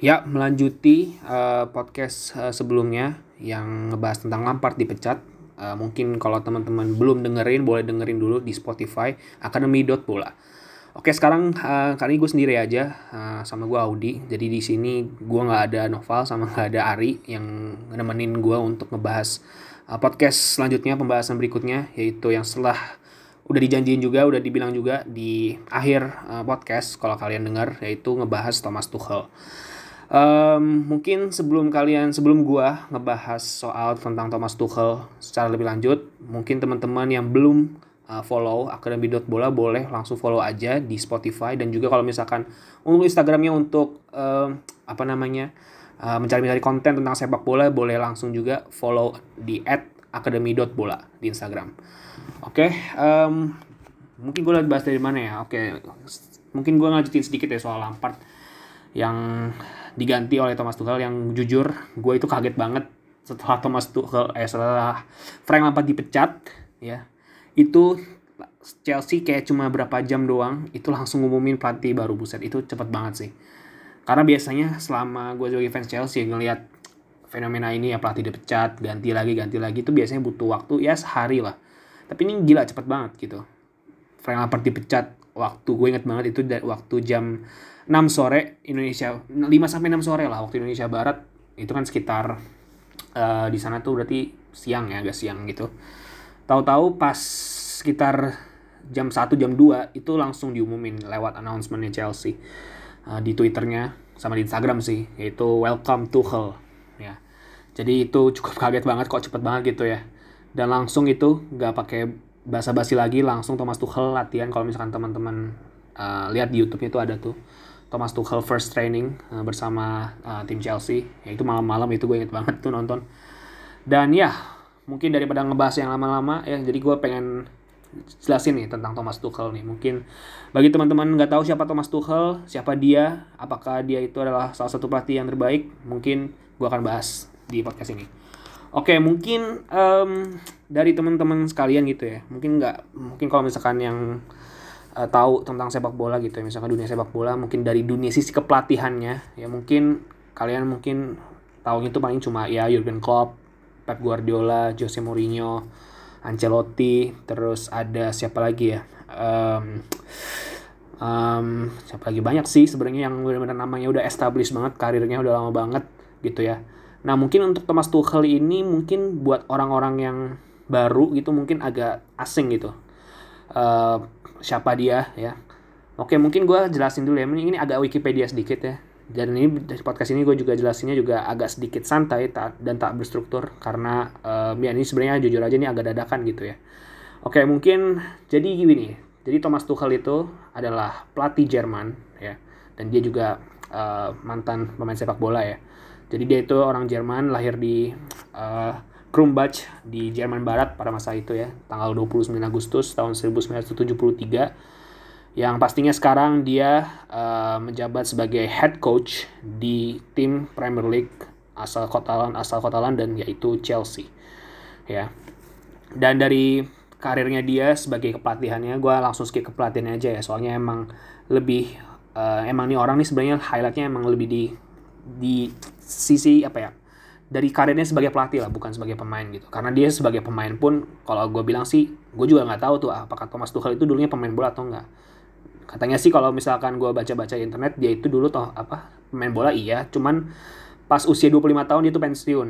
Ya, melanjuti uh, podcast uh, sebelumnya yang ngebahas tentang Lampard dipecat. Uh, mungkin kalau teman-teman belum dengerin, boleh dengerin dulu di Spotify Bola. Oke, sekarang uh, kali ini gue sendiri aja uh, sama gue Audi. Jadi di sini gue nggak ada Noval sama nggak ada Ari yang nemenin gue untuk ngebahas uh, podcast selanjutnya, pembahasan berikutnya, yaitu yang setelah udah dijanjiin juga, udah dibilang juga di akhir uh, podcast kalau kalian dengar, yaitu ngebahas Thomas Tuchel. Um, mungkin sebelum kalian sebelum gua ngebahas soal tentang Thomas Tuchel secara lebih lanjut, mungkin teman-teman yang belum uh, follow Akademi Bola boleh langsung follow aja di Spotify dan juga kalau misalkan untuk Instagramnya untuk um, apa namanya uh, mencari-mencari konten tentang sepak bola boleh langsung juga follow di @akademi.bola di Instagram. Oke, okay, um, mungkin gue bahas dari mana ya? Oke, okay. mungkin gue ngajutin sedikit ya soal Lampard yang diganti oleh Thomas Tuchel yang jujur gue itu kaget banget setelah Thomas Tuchel eh setelah Frank Lampard dipecat ya. Itu Chelsea kayak cuma berapa jam doang itu langsung ngumumin pelatih baru buset itu cepet banget sih. Karena biasanya selama gue sebagai fans Chelsea ngelihat fenomena ini ya pelatih dipecat ganti lagi ganti lagi itu biasanya butuh waktu ya sehari lah. Tapi ini gila cepet banget gitu. Frank Lampard dipecat waktu gue inget banget itu waktu jam 6 sore Indonesia 5 sampai 6 sore lah waktu Indonesia Barat itu kan sekitar uh, di sana tuh berarti siang ya agak siang gitu. Tahu-tahu pas sekitar jam 1 jam 2 itu langsung diumumin lewat announcementnya Chelsea uh, di Twitternya sama di Instagram sih yaitu welcome Tuchel ya. Jadi itu cukup kaget banget kok cepet banget gitu ya. Dan langsung itu nggak pakai basa-basi lagi langsung Thomas Tuchel latihan kalau misalkan teman-teman uh, lihat di YouTube-nya itu ada tuh Thomas Tuchel first training uh, bersama uh, tim Chelsea. Ya itu malam-malam itu gue inget banget tuh nonton. Dan ya, mungkin daripada ngebahas yang lama-lama ya, jadi gue pengen jelasin nih tentang Thomas Tuchel nih. Mungkin bagi teman-teman nggak tahu siapa Thomas Tuchel, siapa dia, apakah dia itu adalah salah satu pelatih yang terbaik, mungkin gue akan bahas di podcast ini. Oke, mungkin um, dari teman-teman sekalian gitu ya. Mungkin nggak, mungkin kalau misalkan yang uh, tahu tentang sepak bola gitu ya misalkan dunia sepak bola mungkin dari dunia sisi kepelatihannya ya mungkin kalian mungkin tahu itu paling cuma ya Jurgen Klopp, Pep Guardiola, Jose Mourinho, Ancelotti, terus ada siapa lagi ya? Um, um, siapa lagi banyak sih sebenarnya yang benar-benar namanya udah established banget, karirnya udah lama banget gitu ya. Nah mungkin untuk Thomas Tuchel ini mungkin buat orang-orang yang baru gitu mungkin agak asing gitu. Uh, siapa dia ya. Oke mungkin gue jelasin dulu ya, ini agak Wikipedia sedikit ya. Dan ini podcast ini gue juga jelasinnya juga agak sedikit santai tak, dan tak berstruktur karena um, ya ini sebenarnya jujur aja ini agak dadakan gitu ya. Oke mungkin jadi gini, jadi Thomas Tuchel itu adalah pelatih Jerman ya dan dia juga uh, mantan pemain sepak bola ya. Jadi dia itu orang Jerman lahir di uh, Krumbach di Jerman Barat pada masa itu ya, tanggal 29 Agustus tahun 1973. Yang pastinya sekarang dia uh, menjabat sebagai head coach di tim Premier League asal kota asal kota London yaitu Chelsea. Ya. Dan dari karirnya dia sebagai kepelatihannya, gue langsung skip ke pelatihannya aja ya, soalnya emang lebih uh, emang nih orang nih sebenarnya highlightnya emang lebih di di sisi apa ya dari karirnya sebagai pelatih lah bukan sebagai pemain gitu. Karena dia sebagai pemain pun kalau gue bilang sih gue juga nggak tahu tuh apakah Thomas Tuchel itu dulunya pemain bola atau enggak katanya sih kalau misalkan gue baca-baca internet dia itu dulu toh apa pemain bola iya. Cuman pas usia 25 tahun dia tuh pensiun.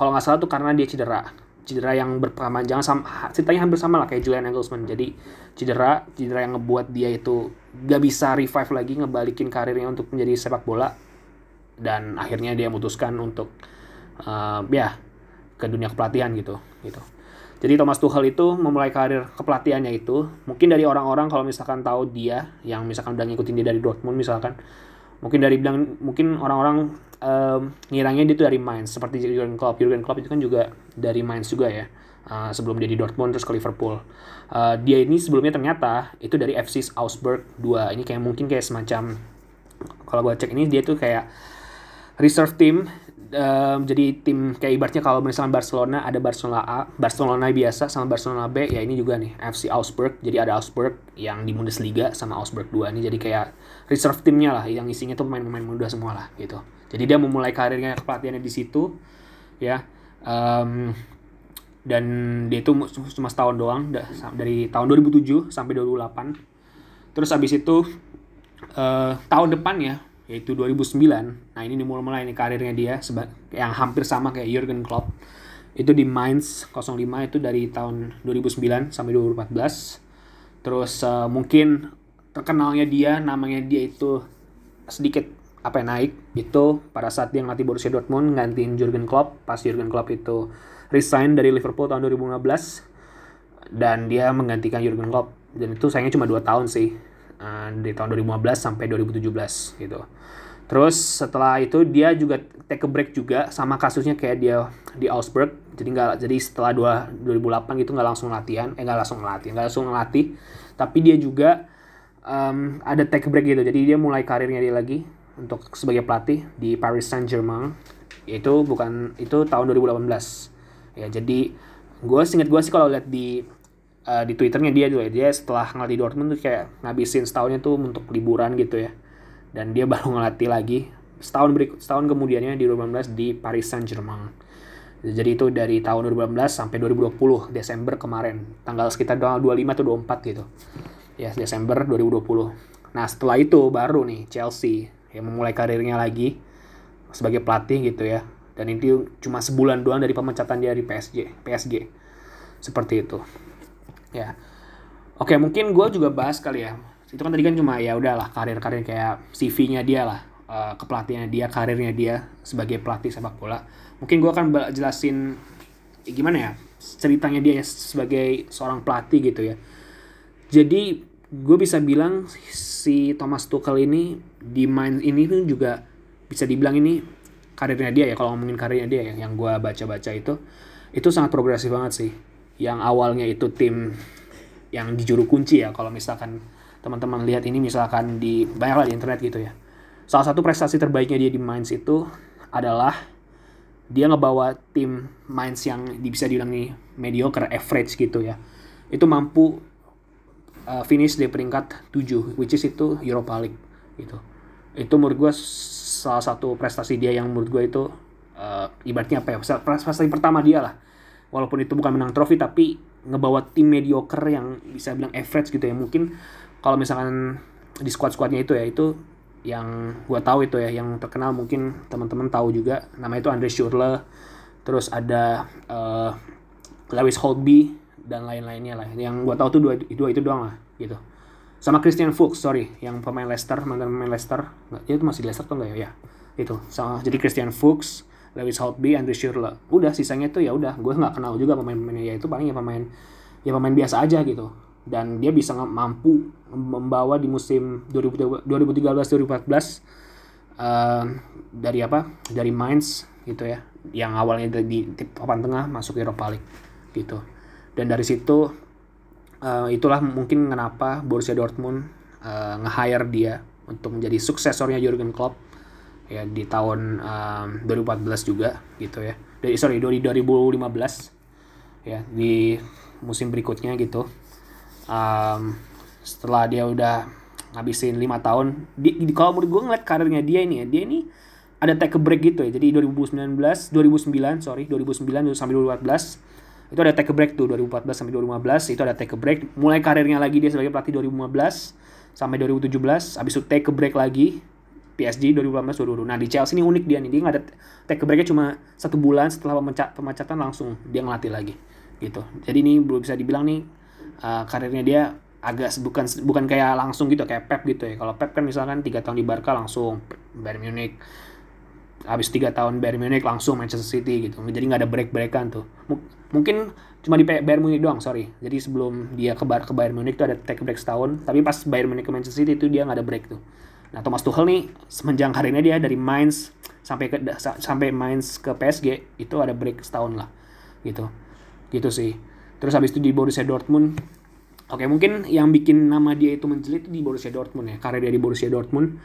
Kalau nggak salah tuh karena dia cedera. Cedera yang berkepanjangan sama ceritanya hampir sama lah kayak Julian Nagelsmann. Jadi cedera cedera yang ngebuat dia itu gak bisa revive lagi ngebalikin karirnya untuk menjadi sepak bola. Dan akhirnya dia memutuskan untuk uh, ya ke dunia kepelatihan gitu gitu. Jadi Thomas Tuchel itu memulai karir kepelatihannya itu mungkin dari orang-orang kalau misalkan tahu dia yang misalkan udah ngikutin dia dari Dortmund misalkan mungkin dari bilang mungkin orang-orang um, ngiranya dia itu dari Mainz seperti Jurgen Klopp. Jurgen Klopp itu kan juga dari Mainz juga ya uh, sebelum dia di Dortmund terus ke Liverpool. Uh, dia ini sebelumnya ternyata itu dari FC Augsburg 2 ini kayak mungkin kayak semacam kalau gue cek ini dia tuh kayak reserve team um, jadi tim kayak ibaratnya kalau misalnya Barcelona ada Barcelona A, Barcelona biasa sama Barcelona B, ya ini juga nih FC Augsburg. Jadi ada Augsburg yang di Bundesliga sama Augsburg 2 ini jadi kayak reserve timnya lah yang isinya tuh pemain-pemain muda semua lah gitu. Jadi dia memulai karirnya pelatihannya di situ ya. Um, dan dia itu cuma setahun doang dari tahun 2007 sampai 2008. Terus abis itu uh, tahun depan ya yaitu 2009. Nah, ini mulai-mulai ini karirnya dia yang hampir sama kayak Jurgen Klopp. Itu di Mainz 05 itu dari tahun 2009 sampai 2014. Terus uh, mungkin terkenalnya dia, namanya dia itu sedikit apa ya naik itu pada saat dia ngelatih Borussia Dortmund gantiin Jurgen Klopp pas Jurgen Klopp itu resign dari Liverpool tahun 2015 dan dia menggantikan Jurgen Klopp dan itu sayangnya cuma 2 tahun sih uh, di tahun 2015 sampai 2017 gitu. Terus setelah itu dia juga take a break juga sama kasusnya kayak dia di Augsburg. Jadi nggak jadi setelah dua, 2008 gitu nggak langsung latihan, eh nggak langsung latihan, nggak langsung ngelatih. Tapi dia juga um, ada take a break gitu. Jadi dia mulai karirnya dia lagi untuk sebagai pelatih di Paris Saint Germain. Itu bukan itu tahun 2018. Ya jadi gue singkat gue sih kalau lihat di uh, di twitternya dia juga dia setelah ngelatih Dortmund tuh kayak ngabisin setahunnya tuh untuk liburan gitu ya. Dan dia baru ngelatih lagi setahun berikut setahun kemudiannya di 2018 di Paris Saint Germain jadi itu dari tahun 2018 sampai 2020 Desember kemarin. Tanggal sekitar 25 atau 24 gitu. Ya Desember 2020 nah setelah itu baru nih Chelsea yang memulai karirnya lagi sebagai pelatih gitu ya. Dan itu cuma sebulan doang dari pemecatan dia di PSG PSG seperti itu ya. Oke mungkin gue juga bahas kali ya. Itu kan tadi kan cuma ya udahlah karir-karir kayak CV-nya dia lah uh, kepelatihannya dia karirnya dia sebagai pelatih sepak bola. Mungkin gue akan jelasin ya gimana ya ceritanya dia sebagai seorang pelatih gitu ya. Jadi gue bisa bilang si Thomas Tuchel ini di main ini tuh juga bisa dibilang ini karirnya dia ya kalau ngomongin karirnya dia ya yang gue baca-baca itu. Itu sangat progresif banget sih yang awalnya itu tim yang di juru kunci ya kalau misalkan teman-teman lihat ini misalkan di banyak lah di internet gitu ya. Salah satu prestasi terbaiknya dia di Mainz itu adalah dia ngebawa tim Mainz yang bisa dibilang nih mediocre average gitu ya. Itu mampu uh, finish di peringkat 7 which is itu Europa League gitu. Itu menurut gue salah satu prestasi dia yang menurut gue itu uh, ibaratnya apa ya prestasi pertama dia lah walaupun itu bukan menang trofi tapi ngebawa tim mediocre yang bisa bilang average gitu ya. Mungkin kalau misalkan di squad squadnya itu ya itu yang gue tahu itu ya yang terkenal mungkin teman-teman tahu juga. Nama itu Andre Schürrle terus ada uh, Lewis Holtby dan lain-lainnya lah. Yang gue tahu tuh dua, dua itu doang lah gitu. Sama Christian Fuchs sorry. Yang pemain Leicester mantan pemain Leicester. Nggak itu masih di Leicester tuh nggak ya? Ya itu. Sama jadi Christian Fuchs Lewis Holtby, Andrew Schürrle. Udah sisanya tuh ya udah, gue nggak kenal juga pemain-pemainnya ya itu paling ya pemain ya pemain biasa aja gitu. Dan dia bisa mampu membawa di musim 2013-2014 uh, dari apa? Dari Mainz gitu ya, yang awalnya di, di papan tengah masuk Europa League gitu. Dan dari situ uh, itulah mungkin kenapa Borussia Dortmund uh, nge-hire dia untuk menjadi suksesornya Jurgen Klopp ya di tahun um, 2014 juga gitu ya dari sorry dari 2015 ya di musim berikutnya gitu um, setelah dia udah ngabisin lima tahun di, di kalau menurut gue ngeliat karirnya dia ini ya dia ini ada take a break gitu ya jadi 2019 2009 sorry 2009 sampai 2014 itu ada take a break tuh 2014 sampai 2015 itu ada take a break mulai karirnya lagi dia sebagai pelatih 2015 sampai 2017 habis itu take a break lagi PSG 2018 2020. Nah di Chelsea ini unik dia nih, dia nggak ada take breaknya cuma satu bulan setelah pemecat pemecatan langsung dia ngelatih lagi gitu. Jadi ini belum bisa dibilang nih uh, karirnya dia agak bukan bukan kayak langsung gitu kayak Pep gitu ya. Kalau Pep kan misalkan tiga tahun di Barca langsung Bayern Munich, habis tiga tahun Bayern Munich langsung Manchester City gitu. Jadi nggak ada break breakan tuh. M mungkin cuma di Bayern Munich doang sorry. Jadi sebelum dia ke, Bar ke Bayern Munich tuh ada take break setahun. Tapi pas Bayern Munich ke Manchester City itu dia nggak ada break tuh. Nah, Thomas Tuchel nih semenjang karirnya dia dari Mainz sampai ke sampai Mainz ke PSG itu ada break setahun lah. Gitu. Gitu sih. Terus habis itu di Borussia Dortmund Oke, mungkin yang bikin nama dia itu menjelit di Borussia Dortmund ya. Karir dia di Borussia Dortmund.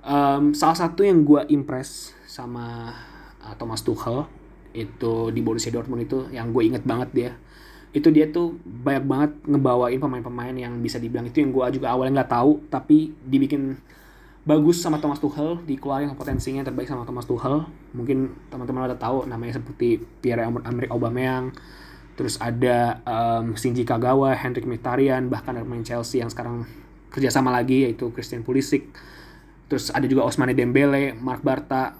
Um, salah satu yang gue impress sama uh, Thomas Tuchel itu di Borussia Dortmund itu yang gue inget banget dia itu dia tuh banyak banget ngebawain pemain-pemain yang bisa dibilang itu yang gue juga awalnya nggak tahu tapi dibikin bagus sama Thomas Tuchel dikeluarin potensinya terbaik sama Thomas Tuchel. Mungkin teman-teman udah tahu namanya seperti Pierre Emerick Aubameyang. Terus ada um, Shinji Kagawa, Hendrik Mkhitaryan bahkan ada pemain Chelsea yang sekarang kerjasama lagi yaitu Christian Pulisic. Terus ada juga Osmane Dembele, Mark Barta,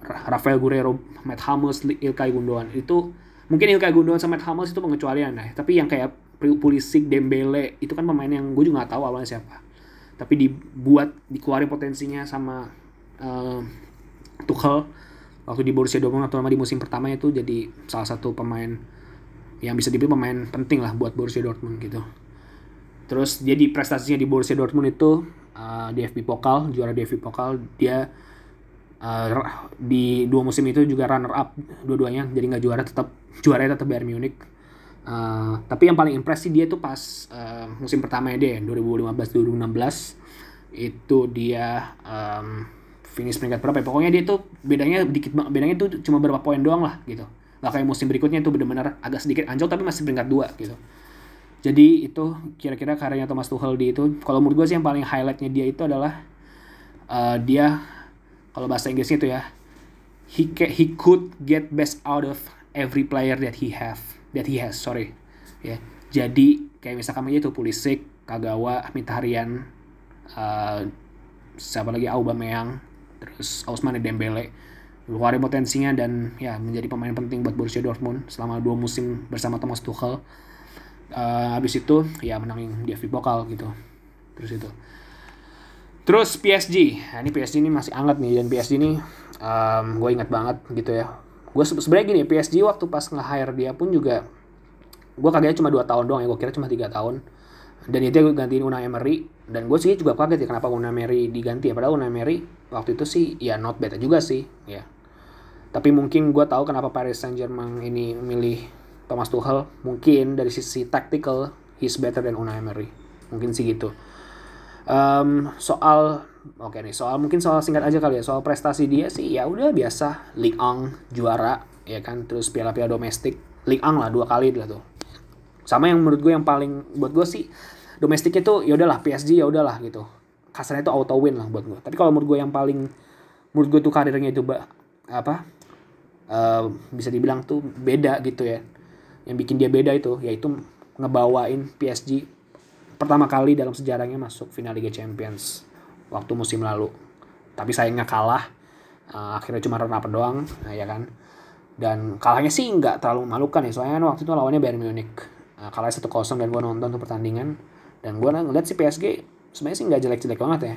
Rafael Guerrero, Matt Hummels, Ilkay Gundogan. Itu mungkin Ilkay Gundogan sama Matt Hummels itu pengecualian ya. Tapi yang kayak Pulisic, Dembele itu kan pemain yang gue juga gak tahu awalnya siapa tapi dibuat dikeluarin potensinya sama uh, Tuchel. Waktu di Borussia Dortmund atau di musim pertama itu jadi salah satu pemain yang bisa dibilang pemain penting lah buat Borussia Dortmund gitu. Terus dia di prestasinya di Borussia Dortmund itu uh, di FB Pokal juara di FB Pokal dia uh, di dua musim itu juga runner up dua-duanya jadi nggak juara tetap juara tetap Bayern Munich uh, tapi yang paling impresi dia tuh pas uh, musim pertama dia 2015-2016 itu dia um, finish peringkat berapa ya? Pokoknya dia tuh bedanya dikit bedanya tuh cuma berapa poin doang lah gitu. Nggak kayak musim berikutnya itu benar-benar agak sedikit anjlok tapi masih peringkat dua gitu. Jadi itu kira-kira karyanya Thomas Tuchel di itu. Kalau menurut gue sih yang paling highlightnya dia itu adalah uh, dia kalau bahasa Inggrisnya itu ya he he could get best out of every player that he have that he has sorry. Ya jadi kayak misalkan aja itu Pulisic Kagawa Mkhitaryan uh, siapa lagi? Aubameyang terus Ousmane Dembele. Keluarin potensinya dan ya menjadi pemain penting buat Borussia Dortmund selama dua musim bersama Thomas Tuchel. Uh, habis itu ya menangin di FB Pokal gitu. Terus itu. Terus PSG, nah, ini PSG ini masih hangat nih dan PSG ini um, gue ingat banget gitu ya. Gue sebenarnya gini PSG waktu pas nge-hire dia pun juga gue kagetnya cuma 2 tahun doang ya, gue kira cuma tiga tahun. Dan itu gue gantiin Unai Emery dan gue sih juga kaget ya kenapa Unai Emery diganti ya padahal Unai Emery waktu itu sih ya not bad juga sih ya. Tapi mungkin gue tahu kenapa Paris Saint Germain ini milih Thomas Tuchel mungkin dari sisi tactical he's better than Unai Emery mungkin sih gitu um, soal oke nih soal mungkin soal singkat aja kali ya. Soal prestasi dia sih ya udah biasa. Ligue 1 juara ya kan? Terus piala-piala domestik. Ligue 1 lah dua kali lah tuh. Sama yang menurut gue yang paling buat gue sih domestiknya tuh ya udahlah PSG ya udahlah gitu. Kasarnya itu auto win lah buat gue. Tapi kalau menurut gue yang paling menurut gue tuh karirnya itu apa uh, bisa dibilang tuh beda gitu ya. Yang bikin dia beda itu yaitu ngebawain PSG pertama kali dalam sejarahnya masuk final Liga Champions waktu musim lalu. Tapi sayangnya kalah. Uh, akhirnya cuma runner up doang, nah, ya kan. Dan kalahnya sih nggak terlalu memalukan ya, soalnya kan waktu itu lawannya Bayern Munich. Uh, kalahnya 1-0 dan gue nonton tuh pertandingan. Dan gue ngeliat si PSG sebenarnya sih nggak jelek-jelek banget ya.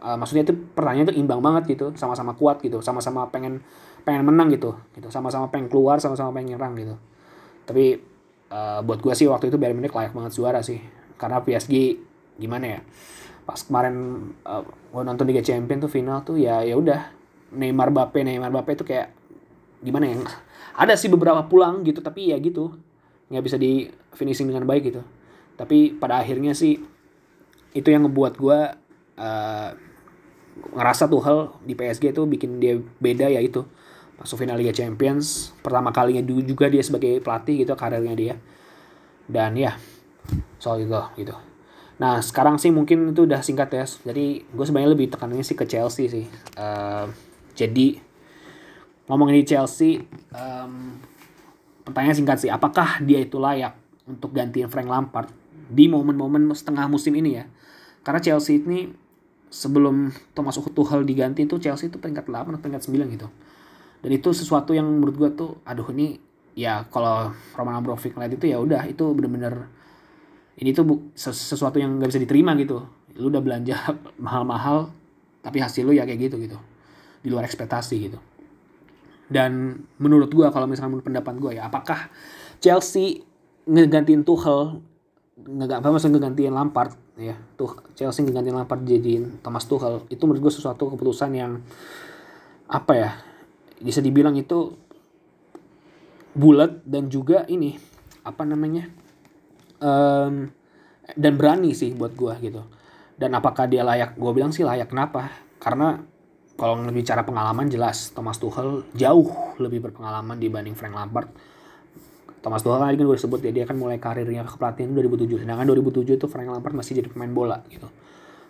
Uh, maksudnya itu pertandingan itu imbang banget gitu, sama-sama kuat gitu, sama-sama pengen pengen menang gitu, gitu, sama-sama pengen keluar, sama-sama pengen nyerang gitu. Tapi uh, buat gue sih waktu itu Bayern Munich layak banget juara sih karena PSG gimana ya pas kemarin uh, gue nonton Liga Champion tuh final tuh ya ya udah. Neymar Bape Neymar Bape itu kayak gimana ya? Ada sih beberapa pulang gitu tapi ya gitu. Nggak bisa di finishing dengan baik gitu. Tapi pada akhirnya sih itu yang ngebuat gue uh, ngerasa tuh hal di PSG itu bikin dia beda ya itu. Masuk final Liga Champions pertama kalinya juga dia sebagai pelatih gitu karirnya dia. Dan ya soal itu gitu nah sekarang sih mungkin itu udah singkat ya jadi gue sebenarnya lebih tekanannya sih ke Chelsea sih. Uh, jadi ngomongin di Chelsea um, pertanyaan singkat sih apakah dia itu layak untuk gantiin Frank Lampard di momen-momen setengah musim ini ya? Karena Chelsea ini sebelum Thomas Tuchel diganti itu Chelsea itu peringkat 8 atau peringkat 9 gitu. Dan itu sesuatu yang menurut gue tuh aduh ini ya kalau Roman Abramovich ngeliat itu ya udah itu bener-bener ini tuh sesuatu yang nggak bisa diterima gitu. Lu udah belanja mahal-mahal tapi hasil lu ya kayak gitu gitu. Di luar ekspektasi gitu. Dan menurut gua kalau misalnya menurut pendapat gua ya apakah Chelsea ngegantiin Tuchel nggak apa maksudnya ngegantiin Lampard ya tuh Chelsea ngegantiin Lampard jadiin Thomas Tuchel itu menurut gua sesuatu keputusan yang apa ya bisa dibilang itu bulat dan juga ini apa namanya um, dan berani sih buat gue gitu. Dan apakah dia layak? Gue bilang sih layak. Kenapa? Karena kalau bicara pengalaman jelas. Thomas Tuchel jauh lebih berpengalaman dibanding Frank Lampard. Thomas Tuchel tadi kan gue sebut ya dia kan mulai karirnya kepelatihan 2007 sedangkan 2007 itu Frank Lampard masih jadi pemain bola gitu.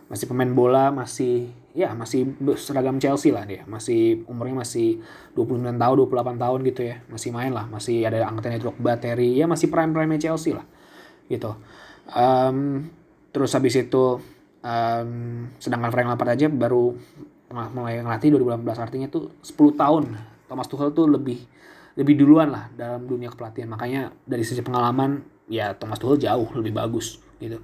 Masih pemain bola masih ya masih seragam Chelsea lah dia. Masih umurnya masih 29 tahun 28 tahun gitu ya. Masih main lah. Masih ada angkatan Drogba Terry. Ya masih prime prime Chelsea lah gitu. Um, terus habis itu um, sedangkan Frank Lampard aja baru mulai ngelatih 2018 artinya tuh 10 tahun. Thomas Tuchel tuh lebih lebih duluan lah dalam dunia kepelatihan. Makanya dari sisi pengalaman ya Thomas Tuchel jauh lebih bagus gitu.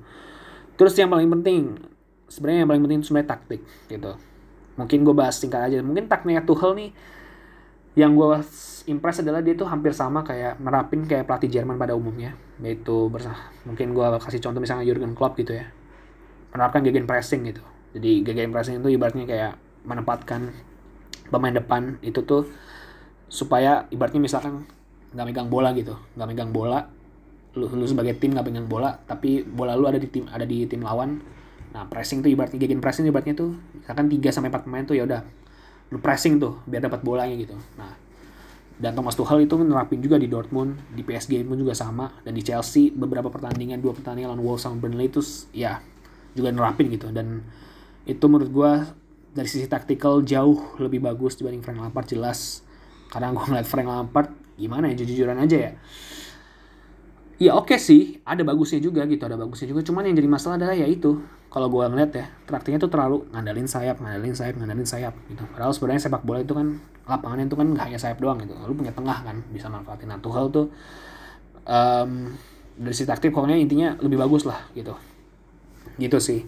Terus yang paling penting sebenarnya yang paling penting itu sebenarnya taktik gitu. Mungkin gue bahas singkat aja. Mungkin taktiknya Tuchel nih yang gue impress adalah dia tuh hampir sama kayak merapin kayak pelatih Jerman pada umumnya. Yaitu bersah mungkin gue kasih contoh misalnya Jurgen Klopp gitu ya. Menerapkan gegen pressing gitu. Jadi gegen pressing itu ibaratnya kayak menempatkan pemain depan itu tuh supaya ibaratnya misalkan nggak megang bola gitu nggak megang bola lu, lu sebagai tim nggak megang bola tapi bola lu ada di tim ada di tim lawan. Nah, pressing tuh ibaratnya gegen pressing ibaratnya tuh misalkan 3 sampai 4 pemain tuh ya udah lu pressing tuh biar dapat bolanya gitu. Nah, dan Thomas Tuchel itu nerapin juga di Dortmund, di PSG pun juga sama dan di Chelsea beberapa pertandingan, dua pertandingan lawan Wolves sama Burnley itu ya juga nerapin gitu dan itu menurut gua dari sisi taktikal jauh lebih bagus dibanding Frank Lampard jelas. Karena gue ngeliat Frank Lampard gimana ya jujur-jujuran aja ya ya oke okay sih. Ada bagusnya juga gitu ada bagusnya juga. Cuman yang jadi masalah adalah ya itu. Kalau gue ngeliat ya praktiknya tuh terlalu ngandalin sayap ngandalin sayap ngandalin sayap gitu. Padahal sebenarnya sepak bola itu kan lapangan itu kan gak hanya sayap doang gitu. Lu punya tengah kan bisa manfaatin nah hal tuh. Um, dari si taktik pokoknya intinya lebih bagus lah gitu. Gitu sih.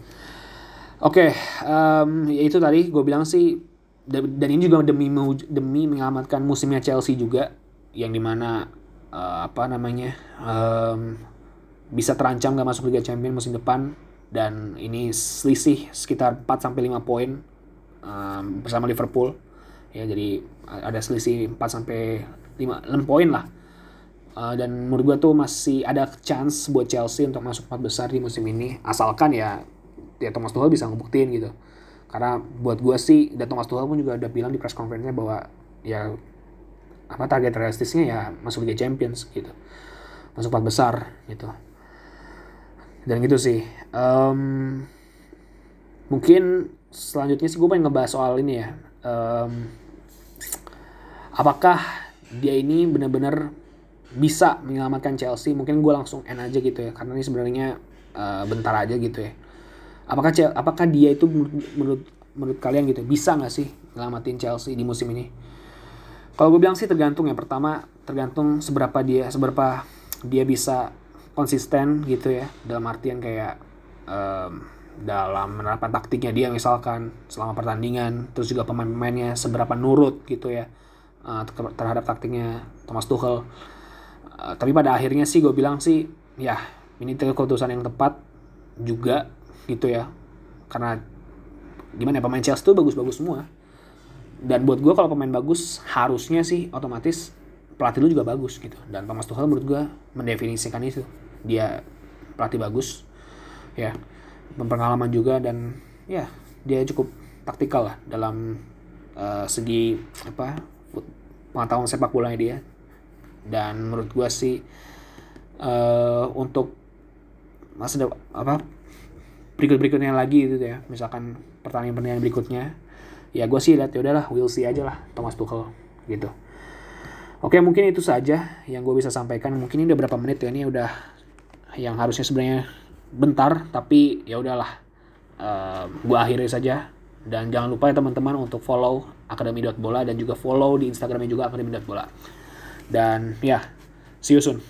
Oke okay, um, ya itu tadi gue bilang sih dan ini juga demi demi menyelamatkan musimnya Chelsea juga yang di mana uh, apa namanya um, bisa terancam gak masuk Liga Champions musim depan. Dan ini selisih sekitar 4 sampai 5 poin um, bersama Liverpool. Ya jadi ada selisih 4 sampai 5 6 poin lah. Uh, dan menurut gue tuh masih ada chance buat Chelsea untuk masuk empat besar di musim ini. Asalkan ya ya Thomas Tuchel bisa ngebuktiin gitu. Karena buat gue sih dan Thomas Tuchel pun juga udah bilang di press conference-nya bahwa ya apa target realistisnya ya masuk Liga Champions gitu. Masuk empat besar gitu. Dan gitu sih. Um, mungkin selanjutnya sih gue pengen ngebahas soal ini ya. Um, apakah dia ini benar-benar bisa menyelamatkan Chelsea? Mungkin gue langsung end aja gitu ya karena ini sebenarnya uh, bentar aja gitu ya. Apakah apakah dia itu menurut menurut, kalian gitu bisa nggak sih nyelamatin Chelsea di musim ini kalau gue bilang sih tergantung ya. Pertama tergantung seberapa dia seberapa dia bisa konsisten gitu ya. Dalam artian kayak um, dalam menerapkan taktiknya dia misalkan selama pertandingan terus juga pemain-pemainnya seberapa nurut gitu ya uh, terhadap taktiknya Thomas Tuchel. Uh, tapi pada akhirnya sih gue bilang sih ya ini keputusan yang tepat juga gitu ya. Karena gimana ya pemain Chelsea tuh bagus-bagus semua dan buat gue kalau pemain bagus harusnya sih otomatis pelatih lu juga bagus gitu. Dan Thomas Tuchel menurut gue mendefinisikan itu. Dia pelatih bagus ya. Berpengalaman juga dan ya dia cukup taktikal lah dalam uh, segi apa pengetahuan sepak bolanya dia. Dan menurut gue sih uh, untuk masa apa berikut berikutnya lagi gitu ya. Misalkan pertandingan pertandingan berikutnya ya gue sih lihat ya udahlah we'll see aja lah Thomas Tuchel gitu. Oke mungkin itu saja yang gue bisa sampaikan. Mungkin ini udah berapa menit ya ini udah yang harusnya sebenarnya bentar tapi ya udahlah uh, gue akhiri saja. Dan jangan lupa ya teman-teman untuk follow akademi.bola dan juga follow di instagramnya juga akademi.bola dan ya see you soon